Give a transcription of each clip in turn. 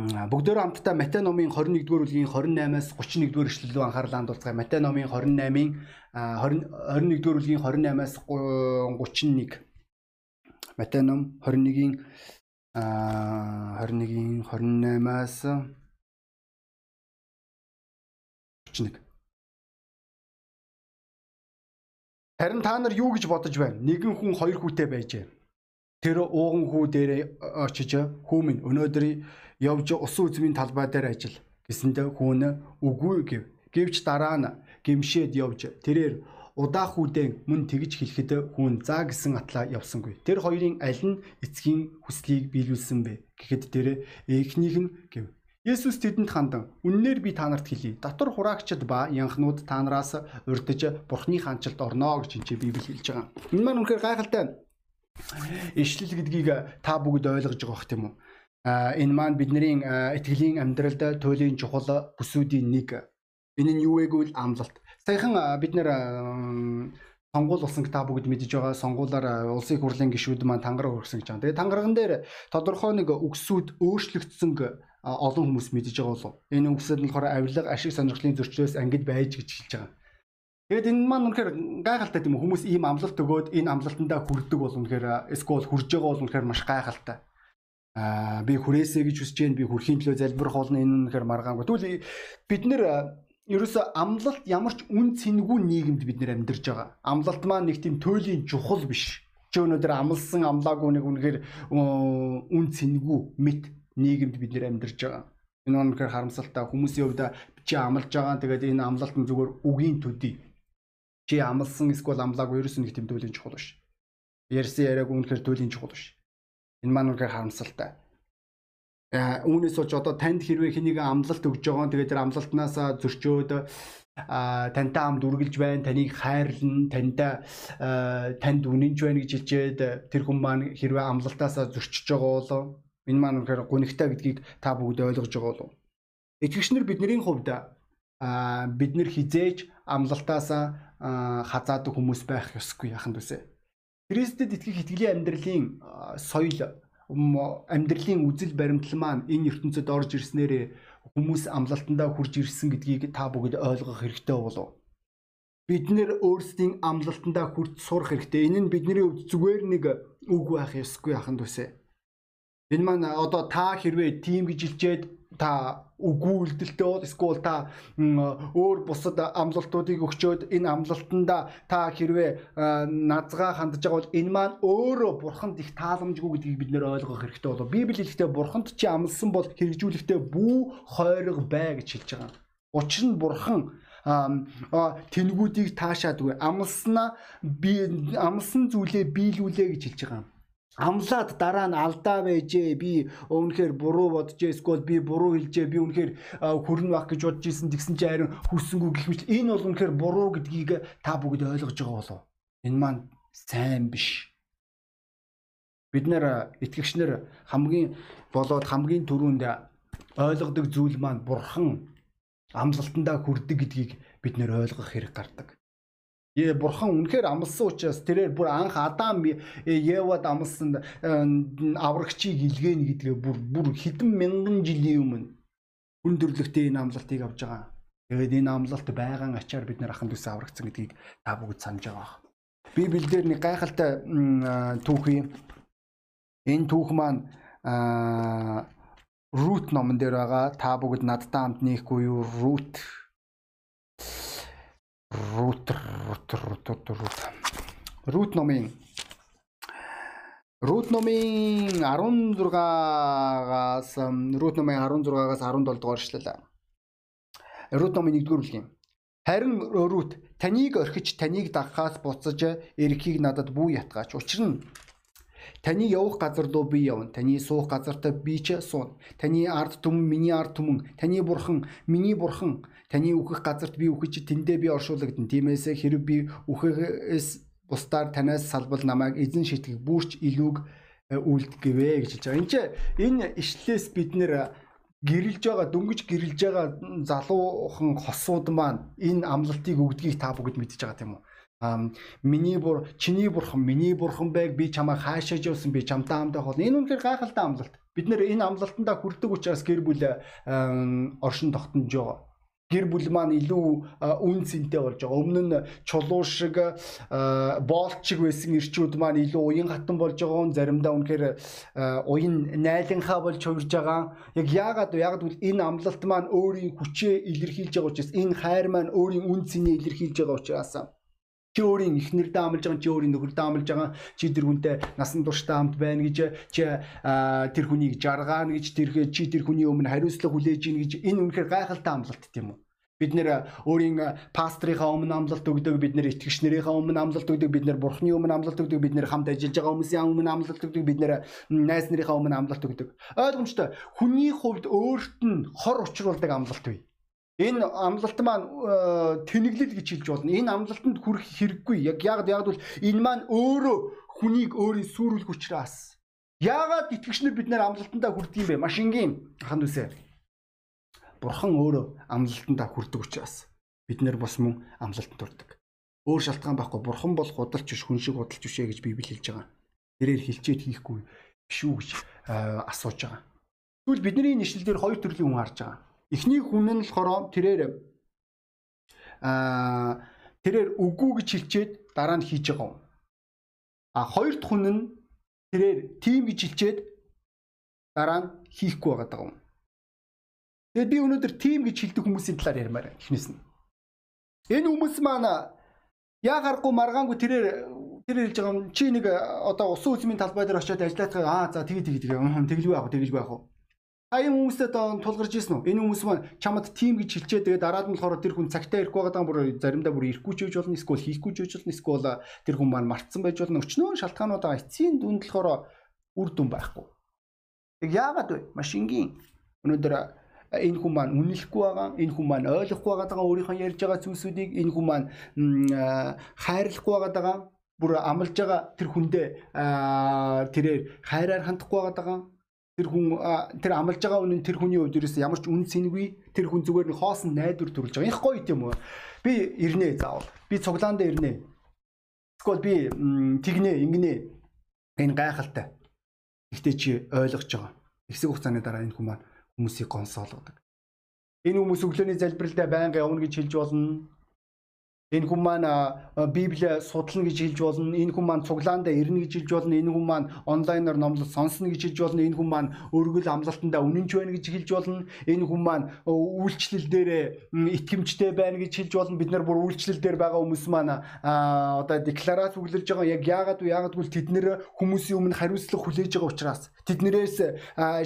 бүгдөө хамтдаа Матай номын 21-р бүлгийн 28-аас 31-р эшлэл рүү анхаарал хандуулцгаая. Матай номын 28-ын 21-р бүлгийн 28-аас 31. Матай ном 21-ийн 21-ийн 28-аас 31. Харин та нар юу гэж бодож байна? Нэгэн хүн хоёр хүүтэй байжээ. Тэр ууган хүү дээр очиж хүү минь өнөөдөр явж усан үзмийн талбай дээр ажил гэсэндэ хүүн үгүй гэв. Гэвч дараа нь гимшээд явж тэрээр удаа хүүдэн мөн тэгж хэлэхэд хүүн заа гэсэн атлаа явсангүй. Тэр хоёрын аль нь эцгийн хүслийг биелүүлсэн бэ? Гэхэд тэр эхнийх нь гэв. Есүс тэдэнд хандан үннээр би та нарт хэлье. Дотор хураагчд ба янхнууд та нараас урдж Бурхны хаанчлалд орно гэж энэ Библи хэлж байгаа. Энэ маань үнэхээр гайхалтай ишлэл гэдгийг та бүгд ойлгож байгаа бох тийм үү? Энэ маань бидний итгэлийн амьдралд туйлын чухал бүсүүдийн нэг. Энэ нь юу вэ гэвэл амлалт. Саяхан бид нэр сонгуул болсон та бүгд мэдж байгаа сонгуулаар улсын хурлын гишүүд маань тангараг өргөсөн гэж байна. Тэгээ тангараган дээр тодорхой нэг үгсүүд өөрчлөгдсөн олон хүмүүс мэдж байгаа болов. Энэ үгсүүд нь болохоор авилга, ашиг сонирхлын зөрчлөөс ангид байж гэж хэлж байгаа. Тэгээд энэ маань үнэхээр гайхалтай тийм үү хүмүүс ийм амлалт өгөөд энэ амлалтандаа хүрдэг бол үнэхээр эсвэл хүрж байгаа бол үнэхээр маш гайхалтай аа би хүрээсэй гэж хүсэж байна би хүрхийн төлөө залбирх болно энэ үнэхээр маргаангүй. Тэгвэл бид нэр ерөөсө амлалт ямар ч үн цэнгүй нийгэмд бид нэр амьдарч байгаа. Амлалт маань нэг тийм туйлын чухал биш. Чи өнөөдөр амлсан амлаагүй нэг үнэхээр үн цэнгүй мэд нийгэмд бид нэр амьдарч байгаа. Энэ үнэхээр харамсалтай хүмүүсийн хувьд чи амлж байгаа тэгээд энэ амлалт нь зүгээр үгийн төдий. Чи амлсан эсвэл амлаагүй ерөөсө нэг тийм туйлын чухал биш. Ярьсан яриаг үнэхээр туйлын чухал биш. Энэ маань үнэхээр харамсалтай. Үүнээс болж одоо танд хэрвээ хэнийг амлалт өгж байгаа тэгээд тэр амлалтнаас зөрчөөд тантай хамт үргэлж байна, таныг хайрлна, тантай танд үнэнч байна гэж хэлчихэд тэр хүн маань хэрвээ амлалтаас зөрчиж байгаа бол энэ маань үнэхээр гунигтай гэдгийг та бүгд ойлгож байгаа болов. Итгэгчнэр бидний хувьд бид нэр хизээж амлалтаас хазаадаг хүмүүс байх ёсгүй яхан төсөө. Христэд итгэх итгэлийн амьдралын соёл амьдралын үзэл баримтлал маань энэ ертөнцид орж ирснээр хүмүүс амлалтандаа хурж ирсэн гэдгийг та бүгд ойлгох хэрэгтэй болов. Бид нэр өөрсдийн амлалтандаа хүрч сурах хэрэгтэй. Энэ нь бидний хувьд зүгээр нэг үг байх ёсгүй ахын төсөө. Энэ маань одоо та хэрвээ тим гэж хэлчихэд та үгүй үлдэлтэй бол эсвэл та өөр бусад амлалтуудыг өгчөөд энэ амлалтанда та хэрвээ назгаа хандж байгаа бол энэ маань өөрөө бурханд их тааламжгүй гэдгийг бид нэр ойлгох хэрэгтэй болов. Библи хэлэхдээ бурханд чи амлсан бол хэрэгжүүлэхдээ бүү хойрог бай гэж хэлж байгаа. Учир нь бурхан тэнгүүдийг таашаадгүй амлснаа би амлсан зүйлээ биелүүлээ гэж хэлж байгаа амлаад дараа нь алдаа байжээ. Би өмнөхөр буруу бодожээ эсвэл би буруу хэлжээ. Би үнэхээр хүрн баг гэж бодож исэн тэгсэн чи харин хүссэнгүү гэх мэт энэ бол үнэхээр буруу гэдгийг та бүгд ойлгож байгаа болов. Энэ маань сайн биш. Бид нэр итгэгчнэр хамгийн болоод хамгийн түрүүнд ойлгодог зүйл маань бурхан амлалтандаа хүрдэг гэдгийг бид нэр ойлгох хэрэг гардаг Ээ бурхан үнэхээр амлсан учраас тэрээр бүр анх Адам Евад амлсан аврагчийг илгээнэ гэдгээ бүр бүр хэдэн мянган жилийн өмнө хүн төрлөختөө энэ амлалтыг авж байгаа. Тэгээд энэ амлалт байгаан ачаар бид нэр ахын төсөө аврагдсан гэдгийг та бүгд санаж байгаа. Библиэлд нэг гайхалтай түүхий энэ түүх маань Рут номон дээр байгаа. Та бүгд надтай хамт нийхгүй юу? Рут рутер рутер рутер рут рут номын рут номын 16-аас рут номын 16-аас 17 дугаар эшлэл. Рут номын 1-р бүлгийн. Харин рут таныг орхиж таныг дагахаас буцаж эрхийг надад бүү ятгаач. Учир нь Таны явах газар руу би явна. Таны суух газартаа би ч суун. Таны ард түмэн миний ард түмэн. Таны бурхан миний бурхан. Таны үхэх газарт би үхэж тэндээ би оршуулгадна. Тиймээс хэрэг би үхэхээс бусдаар танаас салбал намайг эзэн шитгэх бүрч илүүг э, үлдгэвэ гэж хэлж байгаа. Энд чинь энэ ишлэлээс бид нэр гэрэлж байгаа дөнгөж гэрэлж байгаа залуухан хосууд маань энэ амлалтыг өгдгийг та бүгд мэдж байгаа тийм үү? Миний бур чиний бурхан миний бурхан байг би чамайг хаашааж явсан би чамтай хамтаа хол энэ үнэхээр гайхалтай амлалт Бид нэр энэ амлалтандаа хүрдэг учраас гэр бүл оршин тогтнож байгаа гэр бүл маань илүү үн цэнтэй болж байгаа. Өмнө нь чулуу шиг боолт шиг байсан ирчүүд маань илүү уян хатан болж байгаа. Заримдаа үнэхээр уян найланхаа болж хувирж байгаа. Яг яагаад вэ? Яагаад гэвэл энэ амлалт маань өөрийн хүчээ илэрхийлж байгаа учраас энэ хайр маань өөрийн үн цэнийг илэрхийлж байгаа учраас чи өөрийн эхнэрдээ амлаж байгаа чи өөрийн нөхөрдөө амлаж байгаа чи тэр хүнтэй насан туршдаа хамт байна гэж чи тэр хүнийг жаргаана гэж тэр чи тэр хүний өмнө хариуцлага хүлээж ийн гэж энэ үнэхээр гайхалтай амлалт тийм үү бид нэр өөрийн пастрийнхаа өмнө амлалт өгдөг бид нэр итгэгч нарийнхаа өмнө амлалт өгдөг бид нэр бурхны өмнө амлалт өгдөг бид нэр хамт ажиллаж байгаа хүмүүсийн өмнө амлалт өгдөг бид нэр найз нарийнхаа өмнө амлалт өгдөг. Ойлгомжтой. Хүний хувьд өөрт нь хор учруулдаг амлалт бий Энэ амлалт маань э, тэнэглэл гэж хэлж болно. Энэ амлалтанд хүрэх хэрэггүй. Яг яг яг бол энэ маань өөрөө хүнийг өөрийн сүрүүлэх учраас. Яагаад итгэгчнэр бид нэр амлалтандаа хүрдэг юм бэ? Маш энгийн аханд үсэ. Бурхан өөрөө амлалтандаа хүрдэг учраас бид нэр бас мөн амлалтанд хүрдэг. Өөр шалтгаан байхгүй. Бурхан бол худалч биш, хүн шиг худалч бишээ гэж Библи хэлж байгаа. Тэрээр хилчээд хийхгүй биш үү гэж э, асууж байгаа. Тэгвэл бидний нэшлэл дээр хоёр төрлийн хүн харж байгаа Эхний хүн нь болохоор тэрээр аа тэрээр үгүй гэж хэлчихэд дараа нь хийж байгаа юм. А хоёр дахь хүн нь тэрээр тийм гэж хэлчихэд дараа нь хийхгүй байгаа юм. Тэгээд би өнөөдөр тийм гэж хэлдэг хүмүүсийн талаар ярмаар эхнээс нь. Энэ хүмүүс маань яа гарахгүй маргаангүй тэрээр тэр хэлж байгаа юм чи нэг одоо усан үзмийн талбай дээр очиод ажиллаад аа за тэгээ тэгээ тэгээ тэгэлгүй яах вэ тэгэлгүй яах вэ А ийм хүмүүстэй тулгарч ирсэн үү? Энэ хүмүүс маань чамд тим гэж хэлчээ тэгээд дараад нь болохоор тэр хүн цагтаа ирэхгүй байгаа бүр заримдаа бүр ирэхгүй ч гэж болно, эсвэл хийхгүй ч гэж болно, эсвэл тэр хүн маань мартсан байж болно. Өчнөө шалтгаанууд байгаа. Эцсийн дүнд болохоор үр дүн байхгүй. Тэг яагаад вэ? Маш энгийн. Өнөөдөр энэ хүн маань үнэлэхгүй байгаа, энэ хүн маань ойлгохгүй байгаа өөрийнхөө ярьж байгаа зүйлсүүдийг энэ хүн маань хайрлахгүй байгаа бүр амлаж байгаа тэр хүндээ тэрээр хайраар хандахгүй байгаа тэр хүн тэр амлаж байгаа үнэн тэр хүний хувьд ерөөс ямар ч үн цэнгүй тэр хүн зүгээр нэг хоосон найдвар төрүүлж байгаа. Их гоё тийм үү? Би ирнэ заавал. Би цуглаандаа ирнэ. Эсвэл би тэгнэ, ингэнэ. Энэ гайхалтай. Гэхдээ чи ойлгож байгаа. Хэсэг хугацааны дараа энэ маань хүмүүсийг гонсоолгодог. Энэ хүмүүс өглөөний залбиралдаа байнга явна гэж хэлж болно Энэ хүн маань Библи судлана гэж хэлж болно. Энэ хүн маань цуглаандаа ирнэ гэж хэлж болно. Энэ хүн маань онлайнаар номлол сонсно гэж хэлж болно. Энэ хүн маань өргөл амлалтандаа үнэнч байна гэж хэлж болно. Энэ хүн маань үйлчлэл дээр итгэмжтэй байна гэж хэлж болно. Бид нар бүр үйлчлэл дээр байгаа хүмүүс маань одоо декларац үглэрж байгаа. Яг яагаад вэ? Яагаад гэвэл тэд нэр хүмүүсийн өмнө хариуцлага хүлээж байгаа учраас тэднэрээс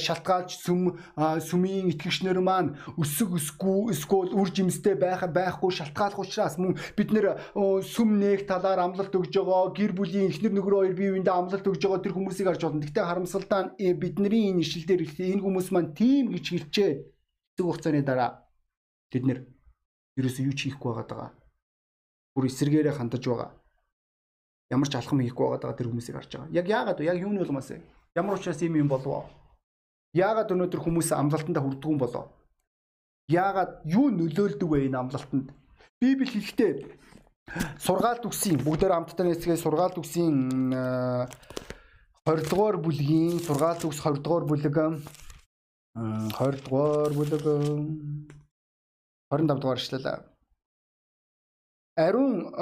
шалтгаалж сүм сүмийн итгэгчнэр маань өсөг өсгүй эсвэл үр жимстэй байх байхгүй шалтгаалх учраас мөн бид нэр сүм нээх талаар амлалт өгж байгаа гэр бүлийн эхнэр нөхөр хоёр бие биендээ амлалт өгж байгаа тэр хүмүүсийг харж болно. Гэхдээ харамсалтай нь э, бидний энэ ишлэл дээр энэ хүмүүс маань тийм гэж хэлчээ. Хэсэг хугацааны дараа бид нэр ерөөсөө юу ч хийхгүй байгаа. Бүр эсэргээрээ хандаж байгаа. Ямар ч алхам хийхгүй байгаа тэр хүмүүсийг харж байгаа. Яг яагаад вэ? Яг юуны улмаас вэ? Ямар учраас ийм юм болов? Яагаад өнөөдөр хүмүүс амлалтандаа хүрдэг юм болов? Яагаад юу нөлөөлдөг вэ энэ амлалтанд? Библи хэлэхдээ сургаалт үгсийн бүгдээр хамтдаа нэсгээ сургаалт үгсийн 20 дугаар бүлгийн сургаалт үгс 20 дугаар бүлэг 20 дугаар бүлэг 25 дугаар эшлэлээ. Ариун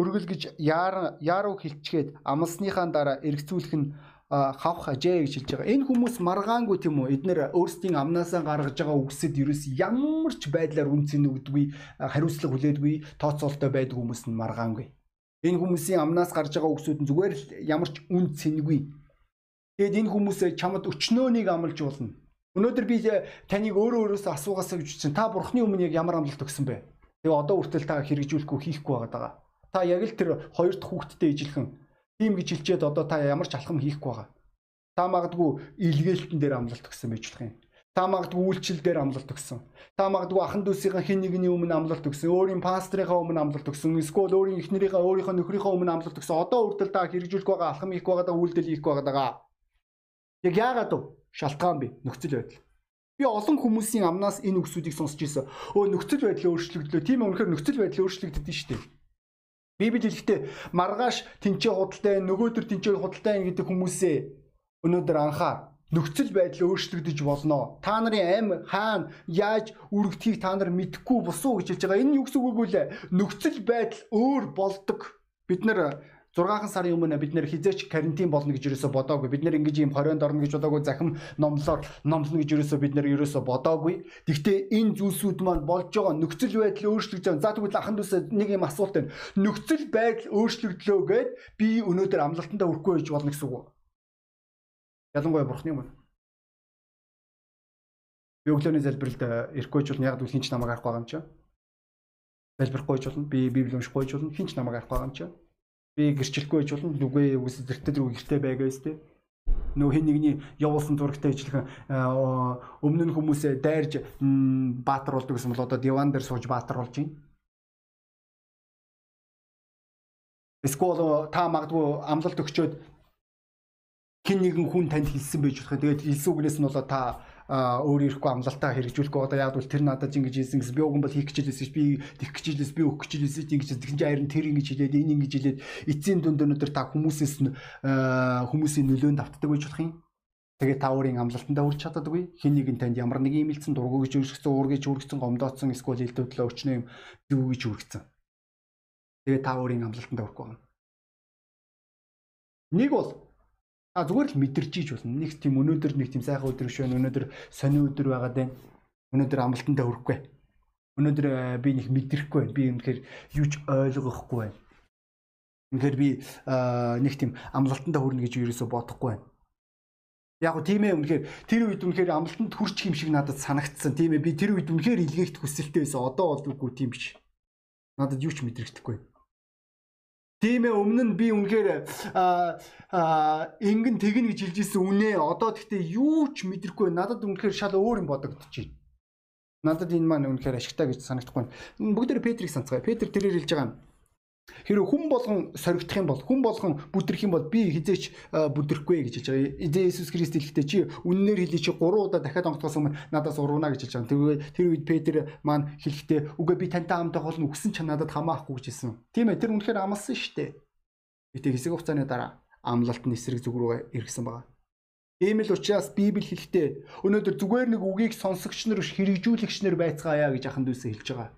өргөл гэж яар яаруу хилчгээд амлсныхаа дараа эргцүүлэх нь хавх ажээ гэж хэлж байгаа. Энэ хүмүүс маргаангүй тийм үү? Эднэр өөрсдийн амнаасаа гаргаж байгаа үгсэд ерөөс ямар ч байдлаар үнцэн өгдөггүй, хариуцлага хүлээдгүй, тооцоолтой байдаг хүмүүс нь маргаангүй. Энэ хүмүүсийн амнаас гарч байгаа үгсүүд нь зүгээр л ямар ч үн цэнгүй. Тэгэд энэ хүмүүс чамд өчнөөнийг амлж болно. Өнөөдөр би таныг өөрөө өөрөөсөө асуугаасаа гэж чинь та бурхны өмнө яг ямар амлалт өгсөн бэ? Тэгээ одоо хүртэл та хэрэгжүүлэхгүй хийхгүй байгаа. Та яг л тэр хоёр дахь хүүхэдтэй ижилхэн Тийм гэж хэлчихэд одоо та ямар ч алхам хийхгүй байгаа. Та магадгүй илгээлтэн дээр амлалт өгсөн байж болох юм. Та магадгүй үйлчлэл дээр амлалт өгсөн. Та магадгүй ахан дүүсийн хин нэгний өмнө амлалт өгсөн. Өөрийн пастрийнхаа өмнө амлалт өгсөн. Эсвэл өөрийн эхнэрийнхээ өөрийнхөө нөхрийнхөө өмнө амлалт өгсөн. Одоо үрдэл та хэрэгжүүлэх байгаа алхам хийх байгаа үйлдэл хийх байгаа. Яг яагаад вэ? Шалтгаан бий. Нөхцөл байдал. Би олон хүмүүсийн амнаас энэ үгсүүдийг сонсч ирсэн. Өө нөхцөл байдал өөрчлөгдлөө. Тийм үнэхээр нөхцөл байдал өөрчлөгддөг шүү дээ. Библи хэлэхдээ маргааш тэнцээ худалтай, нөгөөдөр тэнцээ худалтай гэдэг хүмүүсээ өнөөдөр анхаа. нөхцөл байдал өөрчлөгдөж болно. Та нарын ам хаана яаж үргэлжлэхийг та нар мэдэхгүй босуу гэж хэлж байгаа. Энэ юу гэсэн үг вэ? Нөхцөл байдал өөр болдог. Бид нар 6 сарын өмнө бид нэр хизээч карантин болно гэж юусоо бодоогүй. Бид нэр ингэж ийм хорионд орно гэж бодоогүй. Захим номлоор номлоно гэж юусоо бид нэр юусоо бодоогүй. Гэхдээ энэ зүйлсүүд маань болж байгаа нөхцөл байдал өөрчлөгдөж байгаа. За тэгвэл аханд үсэ нэг юм асуулт байна. Нөхцөл байдал өөрчлөгдлөө гэд би өнөөдөр амлалтандаа хүрэхгүй байж болно гэсэн үг. Ялангуяа бурхны юм. Би өглөөний залбиралд ирэхгүй ч бол яг л хинч намайг арахгүй байгаа юм чи. Залбирахгүй ч болно. Би библи уншихгүй ч болно. Хинч намайг арахгүй байгаа юм чи би гэрчлэхгүй байж болно нүгэ үгс зэрэгтэй рүү гэртэй байгаас тээ нөө хин нэгний явуулсан зурагтай ижилхэн өмнө нь хүмүүсээ дайрж баатар болдог гэсэн бол одоо диван дээр сууж баатар болж байна. Эсвэл та магадгүй амлалт өгчөөд хин нэгэн хүн танд хэлсэн байж болох. Тэгээд хэлсэн үгнээс нь болоо та өөр ирэхгүй амлалтаа хэрэгжүүлэхгүй одоо яг бол тэр надад ингэж хэлсэн гэсэн би уг нь бол хийх гэж хэлсэн би тэгэх гэж хэлсэн би өгөх гэж хэлсэн ингэж тэгэн чинь харин тэр ингэж хэлээд энэ ингэж хэлээд эцсийн дүнд өнөдөр та хүмүүсээс нь хүмүүсийн нөлөөнд автдаг байж болох юм Тэгээ та өөрийн амлалтандаа хүрч чаддаггүй. Хин нэг нь танд ямар нэг юм илсэн дургу гэж үргэлжсэн, уургэж үргэлжсэн, гомдооцсон, эсвэл илдвэдлээ өчнөө юм юу гэж үргэлжсэн. Тэгээ та өөрийн амлалтандаа хүрэхгүй байна. Нэг бол А зүгээр л мэдэрч ийж болно. Нэг тийм өнөөдөр нэг тийм сайхан өдөр шүү. Өнөөдөр сони өдөр байгаад байна. Өнөөдөр амлалтандаа хүрэхгүй. Өнөөдөр э, би нэг мэдрэхгүй байна. Би үнэхээр юуч ойлгохгүй байна. Үнэхээр би нэг тийм амлалтандаа хүрнэ гэж ерөөсө бодохгүй байна. Яг го тийм ээ үнэхээр тэр үед үнэхээр амлалтанд хүрчих юм шиг надад санагдсан. Тийм ээ би тэр үед үнэхээр илгээгт хүсэлтэй байсан. Одоо болдоггүй тийм биш. Надад юу ч мэдрэгдэхгүй. Тийм ээ өмнө нь би үнэхээр ингэн тэгнэ гэж хэлж ирсэн үнэ. Одоо тэгтээ юу ч мэдрэхгүй надад үнэхээр шал өөр юм байна. Надад энэ маань үнэхээр ашигтай гэж санагдахгүй. Бүгдээр Петрийг санацгаая. Петр тэрээр хэлж байгаа юм Хэрэв хүн болгон соригдох юм бол хүн болгон бүдрэх юм бол би хизээч бүдрэхгүй гэж хэлж байгаа. Иесус Христ хэлэхдээ чи үннээр хэлий чи 3 удаа дахиад онгоцгоос өмнө надаас урууна гэж хэлж байгаа. Тэгээд тэр үед Петр маань хэлэхдээ үгүй би тантай хамтаа болно үгсэн ч надад хамаахгүй гэж хэлсэн. Тийм ээ тэр үнэхээр амлсан шүү дээ. Гэтэ хэсэг хугацааны дараа амлалт нь эсрэг зүг рүү эргэсэн байгаа. Тийм л учраас Библи хэлэхдээ өнөөдөр зүгээр нэг үгийг сонсогч нар биш хэрэгжүүлэгч нар байцгаая гэж аханд үсэ хэлж байгаа.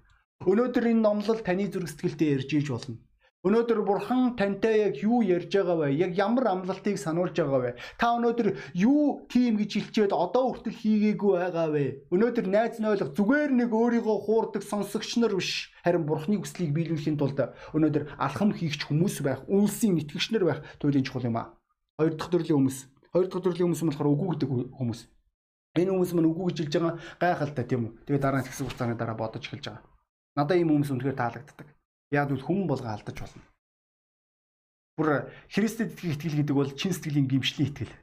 Өнөөдөр энэ номлол таны зүрх сэтгэлдээ ирж иж болно. Өнөөдөр бурхан тантай яг юу ярьж байгаа вэ? Яг ямар амлалтыг сануулж байгаа вэ? Та өнөөдөр юу тийм гэж хэлчихэд одоо хүртэл хийгээгүй байгаа вэ? Өнөөдөр найз нойлох зүгээр нэг өөрийгөө хуурдаг сонсогч нар биш. Харин бурханы хүслийг биелүүлэхийн тулд өнөөдөр алхам хийгч хүмүүс байх, үйлсийн итгэгч нар байх туйлын чухал юм аа. Хоёр дахь төрлийн хүмүүс. Хоёр дахь төрлийн хүмүүс нь болохоор үгүй гэдэг хүмүүс. Энэ хүмүүс мань үгүй гэж хэлж байгаа гайхалтай тийм үү? Тэгээ дараа нь хэсэг хугацааны дараа бодож эхэлж байгаа. Надад ийм хүмүүс үнэхээр таалагддаг. Яг л хүн болго алдаж болно. Бүр Христэд итгэх итгэл гэдэг бол чин сэтгэлийн гимшлийн итгэл.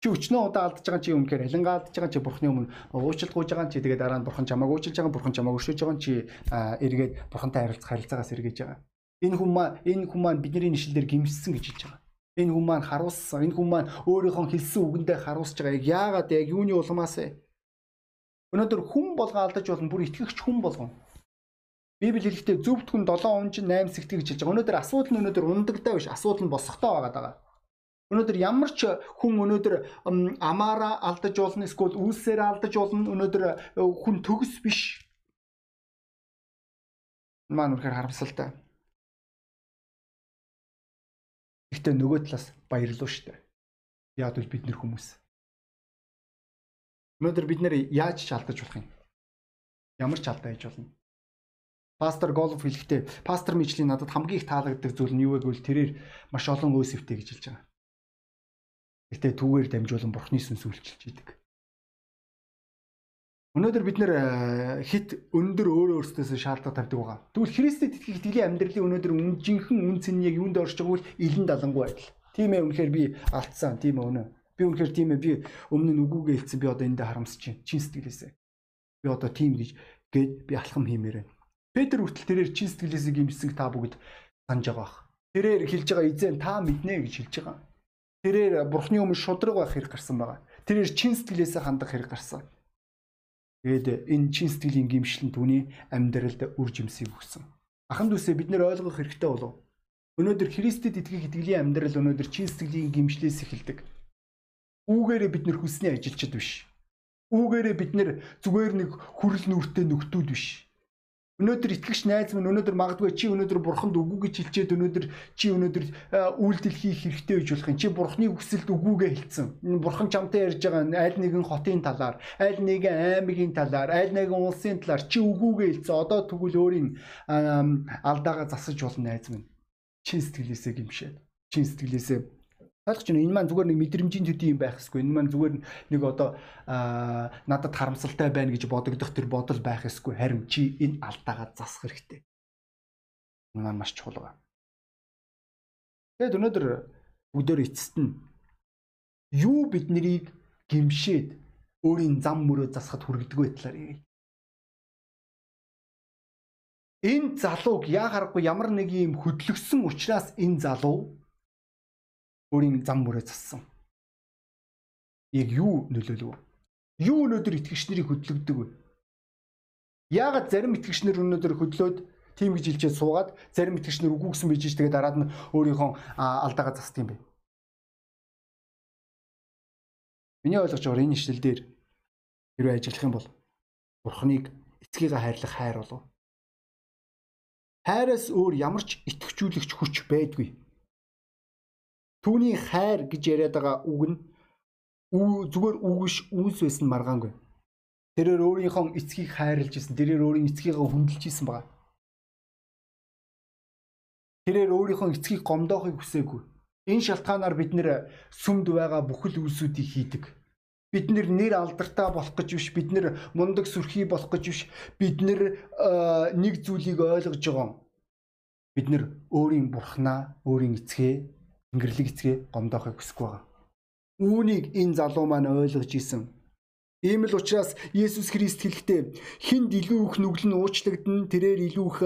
Чи өчнөө удаа алдаж байгаа чи үнэхээр алингаа алдаж байгаа чи бурхны өмнө уучлалт гуйж байгаа чи тэгээд дараа нь бурхан чамааг уучлж байгаа бурхан чамааг өршөөж байгаа чи эргээд бурхантай харилцах харилцаагаас эргэж байгаа. Энэ хүн маань энэ хүн маань бидний нэшлэлээр гимшсэн гэж хэлж байгаа. Энэ хүн маань харуулсан. Энэ хүн маань өөрийнхөө хэлсэн үгэндээ харуулж байгаа. Яг яагаад яг юуны улмаас вэ? Өнөөдөр хүн болгоо алдаж болно. Бүр итгэгч хүн болгоно. Библи хэлэхдээ зөвхөн 7 унжин 8 сэгтэй гэж хэлж байгаа. Өнөөдөр асуудал нь өнөөдөр ундагдаа биш, асуудал нь байгаад байгаа. Өнөөдөр ямар ч хүн өнөөдөр амаараа алдаж болно, эсвэл үйлсээрээ алдаж болно. Өнөөдөр э, хүн төгс биш. Маань үнэхээр харамсалтай. Гэхдээ нөгөө талаас баярлуу штэ. Яг л бид нэр хүмүүс. Өнөөдөр бид нэр яаж ч алдаж болох юм? Ямар ч алдаа хийж болно Пастор Голф хэлэхдээ пастор мичлийн надад хамгийн их таалагддаг зүйл нь юу вэ гэвэл тэрээр маш олон өөсөвтэй гэж хэлж байгаа. Гэтэ түүгээр дамжуулан бурхны сүнс үйлчилж идэг. Өнөөдөр бид нэр э, хит өндөр өөрөө өөрсдөөсөө шаардлага тавьдаг байгаа. Тэгвэл Христэд итгэх итгэлийн амьдралын өнөөдөр үн жинхэнэ үн цэн яг юунд орж байгааг бол илэн далангуй адил. Тийм ээ үнэхээр би алдсан тийм ээ өнөө. Би үнэхээр тийм ээ би өмнө нь үгүйгээ хэлсэн би одоо эндээ харамсаж байна. Чин сэтгэлээсээ. Би одоо тийм гэж гээд би алхам хиймээр байна. Петр хүртэл тэрээр чин сэтгэлээсээ гимсэн та бүгд санаж байгаа бах. Тэрээр хэлж байгаа эзэн та мэднэ гэж хэлж байгаа. Тэрээр бурхны өмнө шудраг байх хэрэг гарсан байгаа. Тэрээр чин сэтгэлээсээ хандах хэрэг гарсан. Тэгээд энэ чин сэтгэлийн гимшлэн түүний амьдралд үр жимсийг өгсөн. Аханд үсээ бид нэр ойлгох хэрэгтэй болов. Өнөөдөр Христэд итгэх итгэлийн амьдрал өнөөдөр чин сэтгэлийн гимшлээс эхэлдэг. Үүгээрээ бид нэр хүсний ажилчид биш. Үүгээрээ бид нэр зүгээр нэг хүрэл нүртэй нөхдүүд биш. Өнөөдөр итгэгч найз минь өнөөдөр магадгүй чи өнөөдөр бурханд үгүй гэж хэлчихэд өнөөдөр чи өнөөдөр үйлдэл хийх хэрэгтэй гэж болох юм. Чи бурхны хүсэлд үгүйгээ хэлсэн. Бурхан чамтай ярьж байгаа аль нэгэн хотын талаар, аль нэгэн аймгийн талаар, аль нэгэн улсын талаар чи үгүйгээ хэлсэн. Одоо тэгвэл өөрийн алдаага засаж болно найз минь. Чин сэтгэлээсээ гимшээд. Чин сэтгэлээсээ ойлгож байна. Энэ маань зүгээр нэг мэдрэмжийн төдий юм байх хэсгүй. Энэ маань зүгээр нэг одоо надад харамсалтай байна гэж бодогдох тэр бодол байх хэсгүй. Харин чи энэ алдаагаа засах хэрэгтэй. Энэ маань маш чухал байна. Тэгэд өнөөдөр бүгдөө эцэст нь юу биднийг гимшээд өөрийн зам мөрөө засахад хүргэдэг вэ талаар ярив. Энэ залууг яа харахгүй ямар нэг юм хөдлөгсөн учраас энэ залуу өөрийн зам мөрөө зассан. Яг юу нөлөөлөв? Юу өнөөдөр итгэгч нарыг хөдлөгдөг вэ? Яагаад зарим итгэгч нар өнөөдөр хөдлөөд тийм гэж хэлчихэд суугаад зарим итгэгч нар үгүй гэсэн бийж тэгээд дараад нь өөрийнхөө алдаагаа засдаг юм бэ? Миний ойлгож байгаа энэ ишлэл дээр хэрвээ ажиллах юм бол Бурхныг эцгийгээ хайрлах хайр болов. Хайраас өөр ямар ч итгэжүүлэгч хүч байдгүй. Түүний хайр гэж яриад байгаа үг нь зүгээр үгш үүс байсан маргаангүй. Тэрээр өөрийнхөө эцгийг хайрлж исэн. Тэрээр өөрийн эцгийгээ хүндэлж исэн байгаа. Тэрээр өөрийнхөө эцгийг гомдоохыг хүсээгүй. Энэ шалтгаанаар бид нэр сүмд байгаа бүхэл үйлсүүдийг хийдэг. Бид нэр алдартай болох гэж биш, бид нэр мундаг сүрхий болох гэж биш. Бид нэр нэг зүйлийг ойлгож байгаа. Бид нэр өөрийн бурхнаа, өөрийн эцгээ Тэнгэрлэг эцгээ гомдоохыг хүсэхгүй байгаа. Үүнийг энэ залуу маань ойлгож исэн. Ийм л учраас Есүс Христ хэлэхдээ хинд илүү их нүгэл нь уучлагдана тэрээр илүү их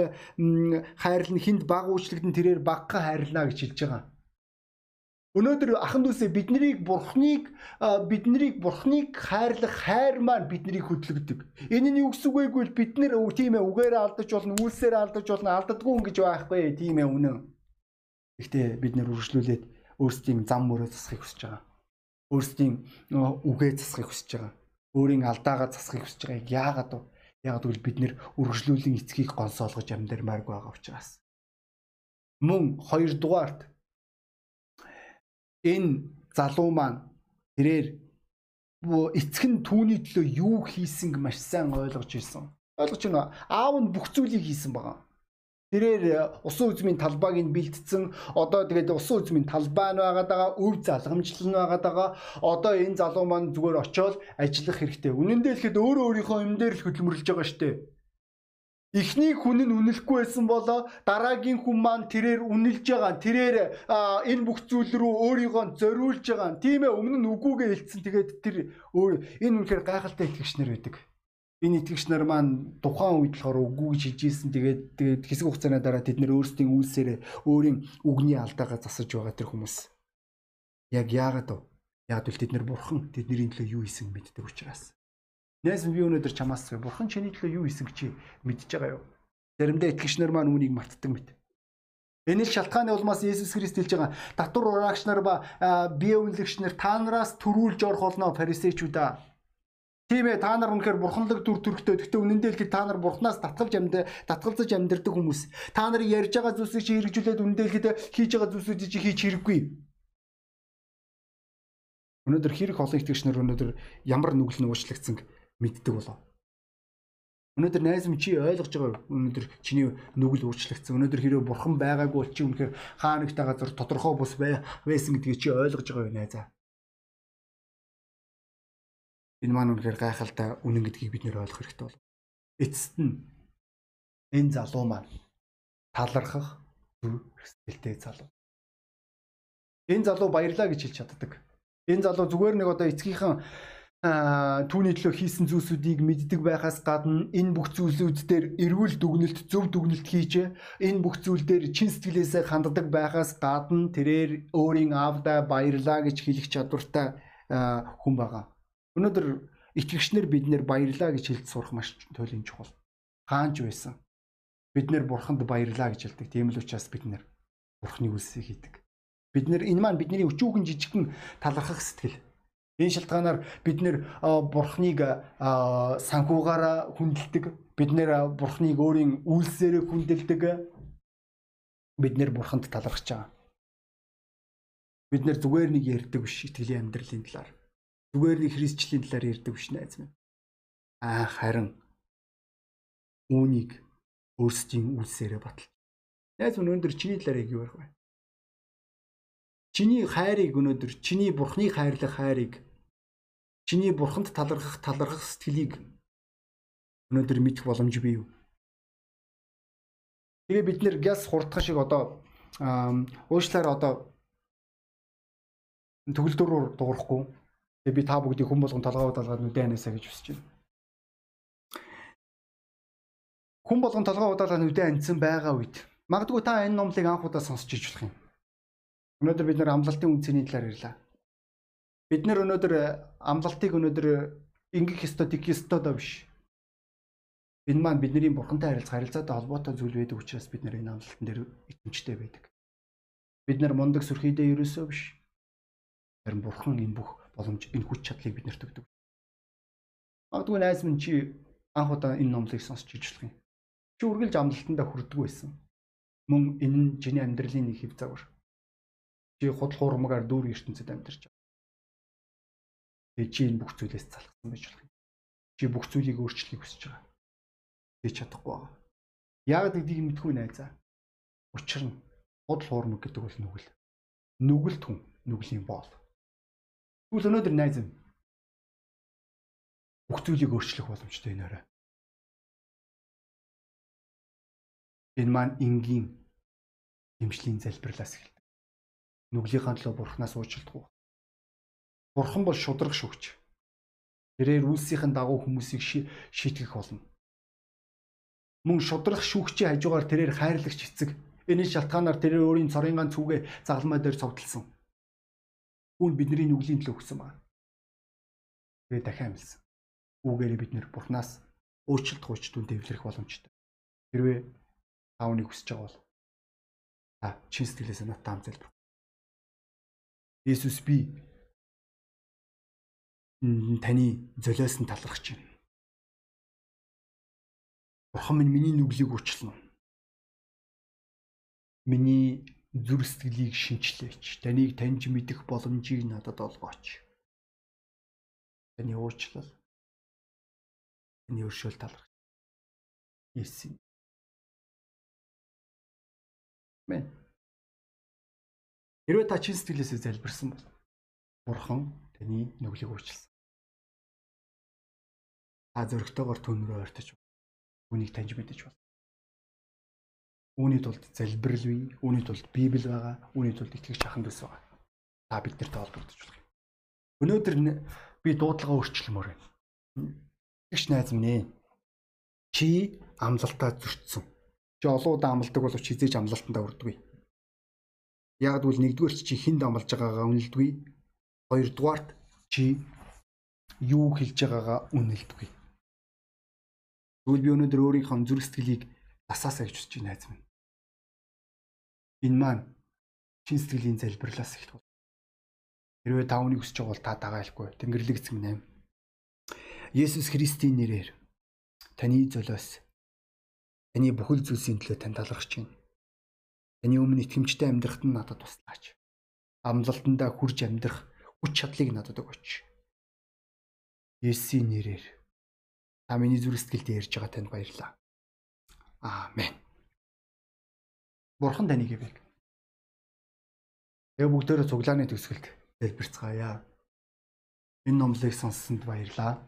хайрлна хинд баг уучлагдана тэрээр багхан хайрлна гэж хэлж байгаа. Өнөөдөр ахан дүүсээ биднийг бурхныг биднийг бурхныг хайрлах хайр маань биднийг хөдөлгдөг. Энэ нь юу гэсэн үг вэ бид нэр тийм ээ үгээрээ алдаж болно, үйлсээр алдаж болно, алддаггүй гэж байхгүй тийм ээ үнэн. Гэхдээ бид нэр үргэлжлүүлээд өөрсдийн зам мөрөө засахыг хүсэж байгаа. Өөрсдийн үгээ засахыг хүсэж байгаа. Өөрийн алдаагаа засахыг хүсэж байгаа. Яагаад вэ? Яагаад гэвэл бид нэр үргэлжлүүлэн эцгийг гонсоолгож амьдармааргүй байгаа учраас. Мөн хоёрдугаарт энэ залуу маань тэрээр эцэг нь түүний төлөө юу хийсэнг маш сайн ойлгож ирсэн. Ойлгож байна. Аав нь бүх зүйлийг хийсэн байгаа. Тэрээр э, усан үзмийн талбайг нь бэлтцсэн. Одоо тэгээд усан үзмийн талбай нь байгаад байгаа, өв залгамжлал нь байгаад байгаа. Одоо энэ залуу маань зүгээр очиод ажиллах хэрэгтэй. Үнэн дээр хэлэхэд өөрөө өөрийнхөө юм дээр л хөдөлмөрлөж байгаа штэ. Эхний хүн нь үнэлэхгүй байсан болоо дараагийн хүн маань тэрээр үнэлж байгаа. Тэрээр энэ бүх зүйл рүү өөрийгөө зориулж байгаа. Тийм ээ өмнө нь үгүйгээ хэлсэн. Тэгээд тэр энэ үнэхээр гайхалтай итгэгч нар байдаг энэ итгэгч нар маань тухайн үед болохоор үгүй гэж хэлжсэн. Тэгээд тэгээд хэсэг хугацааны дараа тэд нэр өөрсдийн үйлсээр өөрийн үгний алдаагаа засаж байгаа тэр хүмүүс. Яг яагаад вэ? Яг л тэд нэр бурхан тэдний төлөө юу хийсэн мэддэг учраас. Найс би өнөөдөр чамаас бурхан чиний төлөө юу хийсэн чи мэдж байгаа юу? Заримдаа итгэгч нар маань үүнийг мартдаг мэт. Энэ л шалтгааны улмаас Есүс Христ хэлж байгаа татвар ураагч нар ба бие үнэлэгч нар та нараас төрүүлж орох болно фарисеучудаа Тийм ээ та нар үнэхээр бурханлаг дүр төрхтэй. Гэхдээ үнэн дээр л та нар бурхнаас татгалж амьд татгалзаж амьдардаг хүмүүс. Та нар ярьж байгаа зүйлсийг чи хэрэгжүүлээд үнэн дээр л хийж байгаа зүйлсүүдийг чи хийж хэрэггүй. Өнөөдөр хэрэг олон итгэгч нар өнөөдөр ямар нүгэл нь уучлагдсан мэддэг болов. Өнөөдөр найз минь чи ойлгож байгаа өнөөдөр чиний нүгэл уучлагдсан. Өнөөдөр хэрэв бурхан байгаагүй бол чи үнэхээр хаа нэгтэй газар тодорхой бус байсан гэдгийг чи ойлгож байгаа вэ найзаа? Энэ маань үнэхээр гайхалтай үнэн гэдгийг бид нэр ойлгох хэрэгтэй бол. Эцэст нь энэ залуу маань талархах сэтгэлтэй залуу. Энэ залуу баярлаа гэж хэлж чаддаг. Энэ залуу зүгээр нэг одоо эцгийнхэн түүний төлөө хийсэн зүйлсүүдийг мэддэг байхаас гадна энэ бүх зүйлсүүд дээр эрүүл дүгнэлт, зөв дүгнэлт хийж энэ бүх зүйл дээр чин сэтгэлээсээ ханддаг байхаас гадна тэрээр өөрийн аавдаа баярлаа гэж хэлэх чадвартай хүн байгаа. Өнөөдөр итгэгчнэр бид нэр баярлаа гэж хэлж сурах маш туйлын чухал. Хаанч байсан. Бид нэр бурханд баярлаа гэж хэлдэг. Тийм л учраас бид нэр бурхны үлсийг хийдэг. Бид нэр энэ маань бидний өчүүхэн жижигхэн талархах сэтгэл. Энэ шалтгаанаар бид нэр бурхныг санхуугаараа хүндэлдэг. Бид нэр бурхныг өөрийн үйлсээрээ хүндэлдэг. Бид нэр бурханд талархаж байгаа. Бид нэр зүгээр нэг ярьдаг биш итгэлийн амьдралын талаар. Зүгээр нэг христчлийн талаар ярьдаг биш найз минь. Аа харин үүнийг өөрсдийн үлсээрээ батал. Найз минь өнөөдөр чиний талаар яг юу ярих вэ? Чиний хайрыг өнөөдөр чиний бурхны хайрлах хайрыг чиний бурханд талархах талархах сэтгэлийг өнөөдөр мэдэх боломж бий юу? Тэгээ бид нэр гяс хурдхан шиг одоо уушлаар одоо төгөлдөр дуурахгүй. Тэгээ би та бүгдийг хүн болгон толгоо удаалгаад нүдэн ханасаа гэж хүсэж байна. Хүн болгон толгоо удаалаад нүдэн анцсан байгаа үед магадгүй та энэ номлыг анх удаа сонсч иж болох юм. Өнөөдөр бид нэр амлалтын үнцний талаар ярьлаа. Бид нэр өнөөдөр амлалтыг өнөөдөр ингэх ёстой, тэгэх ёстой доо биш. Энэ маань бидний бурхантай харилцах харилцаатай холбоотой зүйл байдаг учраас бид нэр энэ амлалтан дээр итгэмжтэй байдаг. Бид нэр мундаг сүрхийдээ ерөөсөө биш. Харин бурхан энэ бүх боломж, энэ хүч чадлыг биднэрт өгдөг. Магадгүй найз минь чи анх удаа энэ номлыг сонсч ижлэх юм. Чи үргэлж амлалтандаа хүрдэг байсан. Мөн энэ нь чиний амьдралын нэг хэв загвар. Чи худал хуурмагаар дүүр ертөнцид амьдарч байгаа. Тэгээ чи энэ бүх зүйлээс залхсан байж болох юм. Чи бүх зүйлийг өөрчлөхийг хүсэж байгаа. Тэг чадахгүй байгаа. Яг гэдгийг мэдгүй найзаа. Учир нь худал хуурмаг гэдэг бол нүгэл. Нүгэлт хүн, нүглийн боол. Тэгвэл өнөөдөр найз минь бүх зүйлийг өөрчлөх боломжтой энэ орой. Энэ маань энгийн эмчлийн залбирлаас эхэлдэг. Нүглийнхаа төлөө бурхнаас уучлалт. Бурхан бол шудраг шүгч. Тэрээр үлсийн дагуу хүмүүсийг шийтгэх болно. Мөн шудрах шүүгчийн хажуугаар тэрээр хайрлагч эцэг. Энэ шалтгаанаар тэрээр өөрийн цорын ганц хүүгээ загалмай дээр цовдлсон. Үүнд бидний нүглийн төлөө өгсөн байна. Тэгээ дахиад амилсан. Үүгээрээ бид нэр Бурханаас өөрчлөлт хуйч дүн дэвлэрэх боломжтой. Хэрвээ таавныг хүсэж байгаа бол та чин сэтгэлээсээ надтай хамт залбир. Иесус би таны золиос нь талархаж байна. Бурхан минь миний нүглийг уучлана. Миний зүр сэтгэлийг шинчлээч. Таныг таньж мэдэх боломжийг надад олгооч. Таны уучлал. Таны өршөөл талархаж. Есүс Мэн. Хэрвээ та чин сэтгэлээсээ залбирсан бол Бурхан таны нүглийг уучлсан. Та зөрөгтэйгээр түн рүү ойртож үнийг таньж мэдэж бол. Үүний тулд залбирал бий, үүний тулд Библи байгаа, үүний тулд итгэж шахан дэс байгаа. Та биднэртэй холбогдож болох юм. Өнөөдөр би дуудлага өөрчлөмөр байна. Тэгш найз минь ээ. Чи амлалтаа зөрчсөн Чи олон удаа амладаг боловч хизээж амлалтандаа хүрдэггүй. Яг гэвэл нэгдүгээр чи хүнд амлаж байгаагаа үнэлдэггүй. Хоёрдугаарт чи юу хэлж байгаагаа үнэлдэггүй. Тэгвэл би өнөөдөр өөрийнхөө зүрх сэтгэлийг насаасаа гэж хүсэж байна найз минь. Энэ маань чин сэтгэлийн залбирлаас эхлэх. Хэрвээ таавныг хүсэж байгаа бол та дагаалгүй. Тэнгэрлэг эзэм нэм. Есүс Христийн нэрээр таны золиос Таны бүхэл зүйлсийн төлөө тань талархаж байна. Таны өмнө итгэмжтэй амьдрахад нь надад туслаач. Амлалтандаа хурж амьдрах хүч чадлыг надад өгөөч. Есүсийн нэрээр та миний зүрх сэтгэлд ярьж байгаа танд баярлалаа. Аамен. Бурхан таныг ивэг. Яг бүгдээрээ цуглааны төгсгөлд залбирцгаая. Энэ номлыг сонссонд баярлалаа.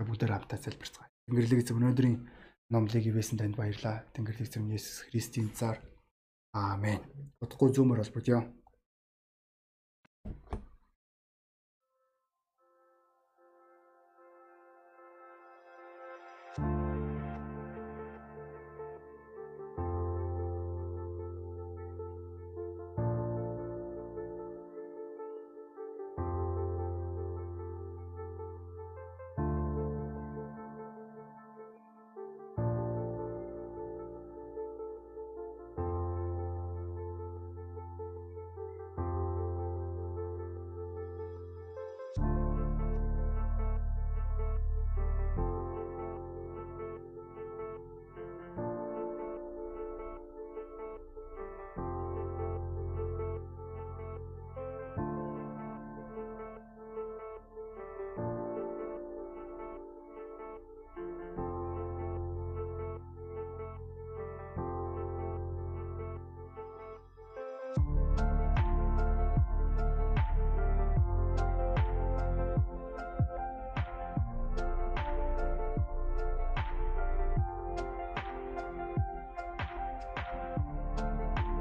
Бүгдээр хамтаа залбирцгаая. Тэнгэрлэг эзэн өнөөдрийн номлыг ивэсэн танд баярлалаа. Тэнгэрлэг зөв Есүс Христийн цаар. Аамен. Утгагүй зүүмөр холбогдё.